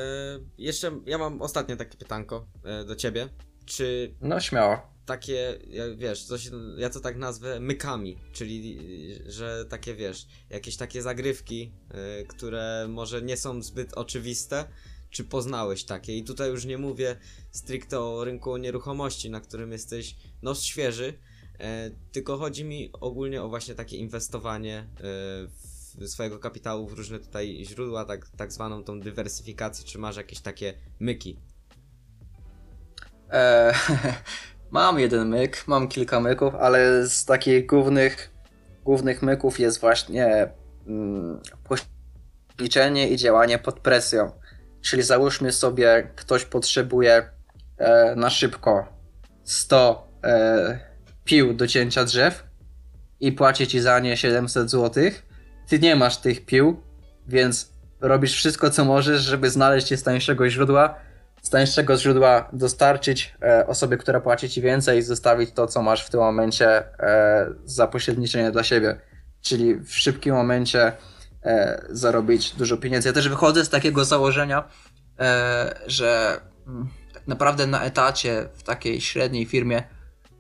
jeszcze ja mam ostatnie takie pytanko e, do ciebie. Czy No śmiało. takie, wiesz, coś, ja to tak nazwę mykami, czyli y, że takie, wiesz, jakieś takie zagrywki, y, które może nie są zbyt oczywiste, czy poznałeś takie? I tutaj już nie mówię stricte o rynku nieruchomości, na którym jesteś, no, świeży, e, tylko chodzi mi ogólnie o właśnie takie inwestowanie e, w swojego kapitału w różne tutaj źródła, tak, tak zwaną tą dywersyfikację, czy masz jakieś takie myki? E, <laughs> mam jeden myk, mam kilka myków, ale z takich głównych, głównych myków jest właśnie mm, liczenie i działanie pod presją. Czyli załóżmy sobie, ktoś potrzebuje e, na szybko 100 e, pił do cięcia drzew i płaci ci za nie 700 zł. Ty nie masz tych pił, więc robisz wszystko, co możesz, żeby znaleźć je z tańszego źródła, z tańszego źródła dostarczyć e, osobie, która płaci ci więcej i zostawić to, co masz w tym momencie za pośredniczenie dla siebie. Czyli w szybkim momencie e, zarobić dużo pieniędzy. Ja też wychodzę z takiego założenia, e, że mm, tak naprawdę na etacie w takiej średniej firmie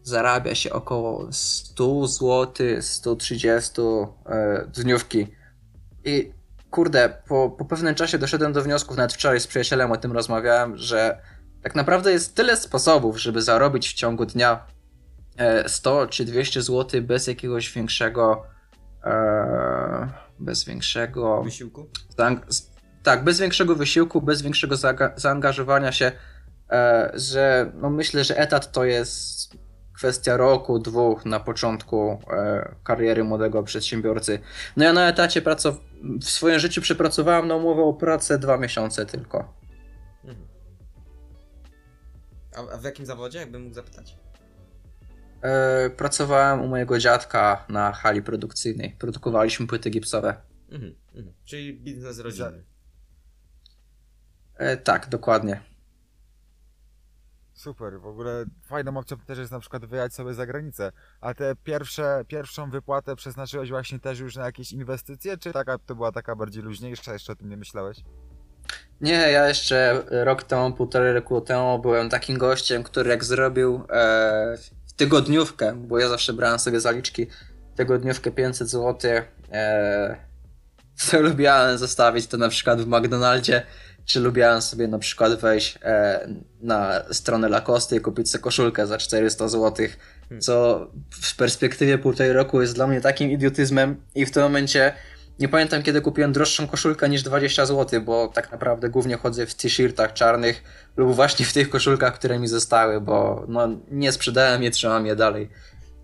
zarabia się około 100 zł, 130 e, dniówki. I kurde, po, po pewnym czasie doszedłem do wniosków, nawet wczoraj z przyjacielem o tym rozmawiałem, że tak naprawdę jest tyle sposobów, żeby zarobić w ciągu dnia e, 100 czy 200 zł bez jakiegoś większego e, bez większego Wysiłku? tak, bez większego wysiłku, bez większego zaangażowania się, e, że no myślę, że etat to jest kwestia roku, dwóch na początku e, kariery młodego przedsiębiorcy. No ja na etacie pracow- w swoim życiu przepracowałem na umowę o pracę dwa miesiące tylko. Mhm. A w jakim zawodzie, jakbym mógł zapytać? E, pracowałem u mojego dziadka na hali produkcyjnej. Produkowaliśmy płyty gipsowe. Mhm, mhm. Czyli biznes rodzinny. E, tak, dokładnie. Super, w ogóle fajną opcją też jest na przykład wyjechać sobie za granicę. A te pierwsze, pierwszą wypłatę przeznaczyłeś właśnie też już na jakieś inwestycje, czy taka to była taka bardziej luźniejsza, jeszcze o tym nie myślałeś? Nie, ja jeszcze rok temu, półtorej roku temu byłem takim gościem, który jak zrobił e, tygodniówkę, bo ja zawsze brałem sobie zaliczki, tygodniówkę 500 zł, e, to lubiałem zostawić to na przykład w McDonaldzie, czy lubiałem sobie na przykład wejść e, na stronę Lacoste i kupić sobie koszulkę za 400 zł, co w perspektywie półtorej roku jest dla mnie takim idiotyzmem i w tym momencie nie pamiętam kiedy kupiłem droższą koszulkę niż 20 zł, bo tak naprawdę głównie chodzę w t-shirtach czarnych lub właśnie w tych koszulkach, które mi zostały, bo no, nie sprzedałem je, trzymam je dalej.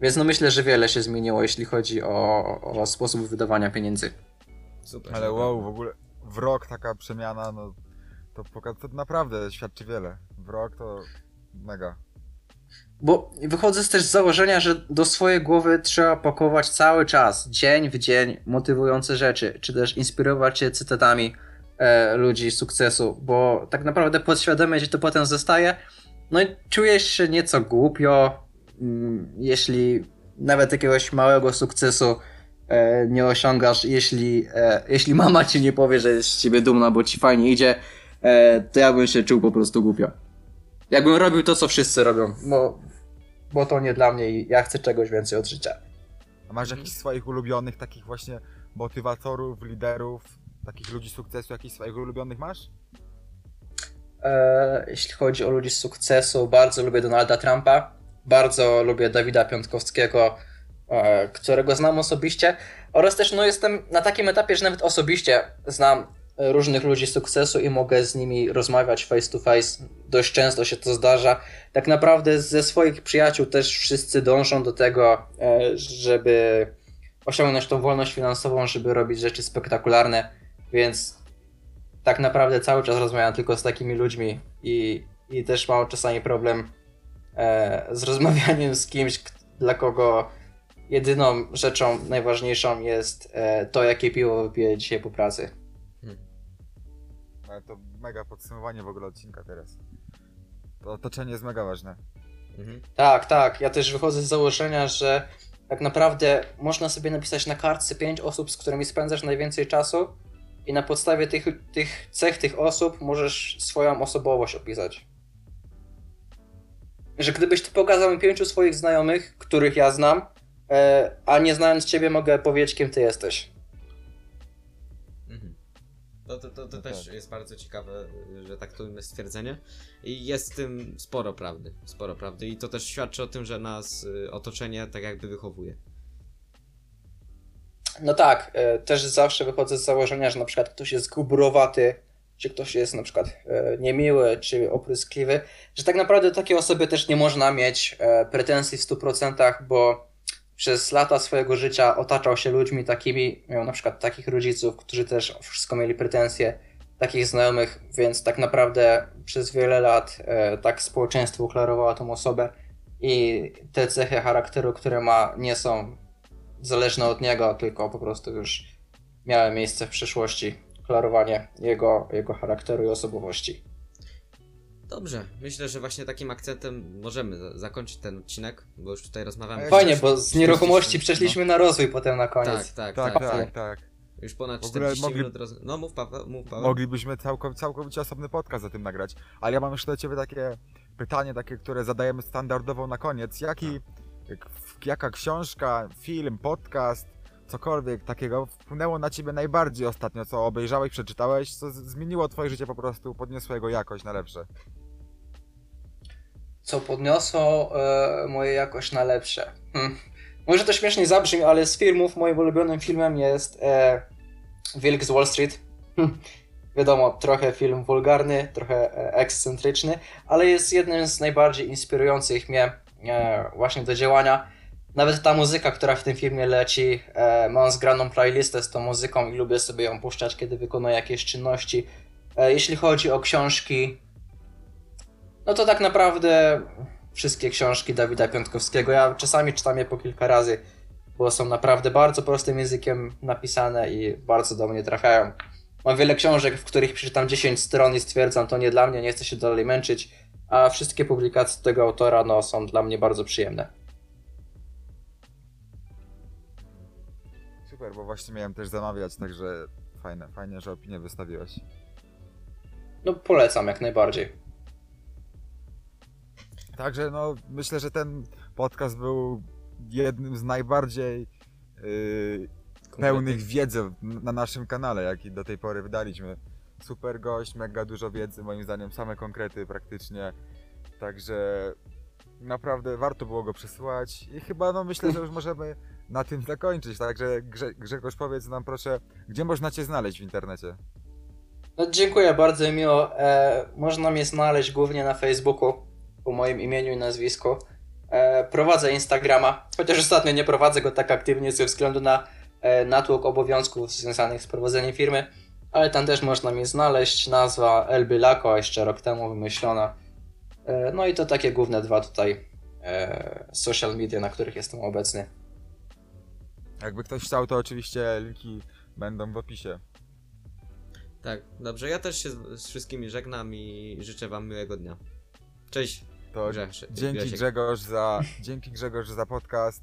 Więc no myślę, że wiele się zmieniło, jeśli chodzi o, o sposób wydawania pieniędzy. Super. Ale wow, w ogóle w rok taka przemiana, no to, poka- to naprawdę świadczy wiele. W rok to mega. Bo wychodzę też z założenia, że do swojej głowy trzeba pakować cały czas, dzień w dzień, motywujące rzeczy, czy też inspirować się cytatami e, ludzi sukcesu, bo tak naprawdę podświadomie ci to potem zostaje. No i czujesz się nieco głupio, mm, jeśli nawet jakiegoś małego sukcesu e, nie osiągasz, jeśli, e, jeśli mama ci nie powie, że jest z ciebie dumna, bo ci fajnie idzie, e, to ja bym się czuł po prostu głupio. Jakbym robił to, co wszyscy robią, bo, bo to nie dla mnie i ja chcę czegoś więcej od życia. A masz jakichś swoich ulubionych takich właśnie motywatorów, liderów, takich ludzi sukcesu, jakichś swoich ulubionych masz? E, jeśli chodzi o ludzi z sukcesu, bardzo lubię Donalda Trumpa, bardzo lubię Dawida Piątkowskiego, e, którego znam osobiście oraz też no, jestem na takim etapie, że nawet osobiście znam różnych ludzi sukcesu i mogę z nimi rozmawiać face to face. Dość często się to zdarza. Tak naprawdę ze swoich przyjaciół też wszyscy dążą do tego, e, żeby osiągnąć tą wolność finansową, żeby robić rzeczy spektakularne, więc tak naprawdę cały czas rozmawiam tylko z takimi ludźmi i, i też mam czasami problem e, z rozmawianiem z kimś, dla kogo jedyną rzeczą najważniejszą jest e, to, jakie piwo wypiję dzisiaj po pracy. Ale to mega podsumowanie w ogóle odcinka teraz. To otoczenie jest mega ważne. Mhm. Tak, tak. Ja też wychodzę z założenia, że tak naprawdę można sobie napisać na kartce pięć osób, z którymi spędzasz najwięcej czasu i na podstawie tych, tych cech tych osób możesz swoją osobowość opisać. Że gdybyś ty pokazał mi pięciu swoich znajomych, których ja znam, e, a nie znając ciebie mogę powiedzieć, kim ty jesteś. To, to, to, to No też tak. jest bardzo ciekawe, że tak to jest stwierdzenie. I jest w tym sporo prawdy. Sporo prawdy. I to też świadczy o tym, że nas y, otoczenie tak jakby wychowuje. No tak, e, też zawsze wychodzę z założenia, że na przykład ktoś jest guburowaty, czy ktoś jest na przykład e, niemiły, czy opryskliwy, że tak naprawdę do takiej osoby też nie można mieć e, pretensji w 100%, bo przez lata swojego życia otaczał się ludźmi takimi, miał na przykład takich rodziców, którzy też o wszystko mieli pretensje, takich znajomych, więc tak naprawdę przez wiele lat e, tak społeczeństwo klarowało tą osobę i te cechy charakteru, które ma, nie są zależne od niego, tylko po prostu już miały miejsce w przeszłości klarowanie jego, jego charakteru i osobowości. Dobrze, myślę, że właśnie takim akcentem możemy za- zakończyć ten odcinek, bo już tutaj rozmawiamy. Fajnie, bo z nieruchomości no. przeszliśmy na rozwój potem na Tak, koniec. tak, Tak, tak. tak, tak. Już ponad W ogóle 40 mogli- minut roz... No mów Paweł, mów Paweł. Moglibyśmy całko, całkowicie osobny podcast o tym nagrać. Ale ja mam jeszcze do ciebie takie pytanie, takie, które zadajemy standardowo na koniec. Jaki, jak- jaka książka, film, podcast, cokolwiek takiego wpłynęło na ciebie najbardziej ostatnio, co obejrzałeś, przeczytałeś, co zmieniło twoje życie po prostu, podniosło jego jakość na lepsze? Co podniosło e, moje jakość na lepsze. Hm. Może to śmiesznie zabrzmi, ale z filmów moim ulubionym filmem jest e, Wilk z Wall Street. Hm. Wiadomo, trochę film wulgarny, trochę e, ekscentryczny, ale jest jednym z najbardziej inspirujących mnie e, właśnie do działania. Nawet ta muzyka, która w tym filmie leci, e, mam zgraną playlistę z tą muzyką i lubię sobie ją puszczać, kiedy wykonuję jakieś czynności. E, jeśli chodzi o książki, no to tak naprawdę wszystkie książki Dawida Piątkowskiego. Ja czasami czytam je po kilka razy, bo są naprawdę bardzo prostym językiem napisane i bardzo do mnie trafiają. Mam wiele książek, w których przeczytam 10 stron i stwierdzam, to nie dla mnie, nie chcę się dalej męczyć, a wszystkie publikacje tego autora no, są dla mnie bardzo przyjemne. Super, bo właśnie miałem też zamawiać, także fajne, fajnie, że opinię wystawiłeś. No polecam jak najbardziej. Także no, myślę, że ten podcast był jednym z najbardziej yy, pełnych wiedzy na naszym kanale, jaki do tej pory wydaliśmy. Super gość, mega dużo wiedzy, moim zdaniem same konkrety praktycznie. Także naprawdę warto było go przesłuchać i chyba no myślę, że już możemy na tym zakończyć. Także Grze Grzegorz powiedz nam proszę, gdzie można cię znaleźć w internecie? No, dziękuję bardzo miło. E, można mnie znaleźć głównie na Facebooku po moim imieniu i nazwisku. E, prowadzę Instagrama, chociaż ostatnio nie prowadzę go tak aktywnie ze względu na e, natłok obowiązków związanych z prowadzeniem firmy, ale tam też można mnie znaleźć. Nazwa Elby Lako, jeszcze rok temu wymyślona. E, no i to takie główne dwa tutaj e, social media, na których jestem obecny. Jakby ktoś chciał, to oczywiście linki będą w opisie. Tak, dobrze, ja też się z wszystkimi żegnam i życzę wam miłego dnia. Cześć. To Grzesz, dzięki Grzesiek. Grzegorz za <laughs> dzięki Grzegorz za podcast,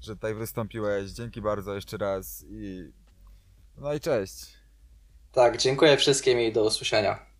że tutaj wystąpiłeś. Dzięki bardzo jeszcze raz i no i cześć. Tak, dziękuję wszystkim i do usłyszenia.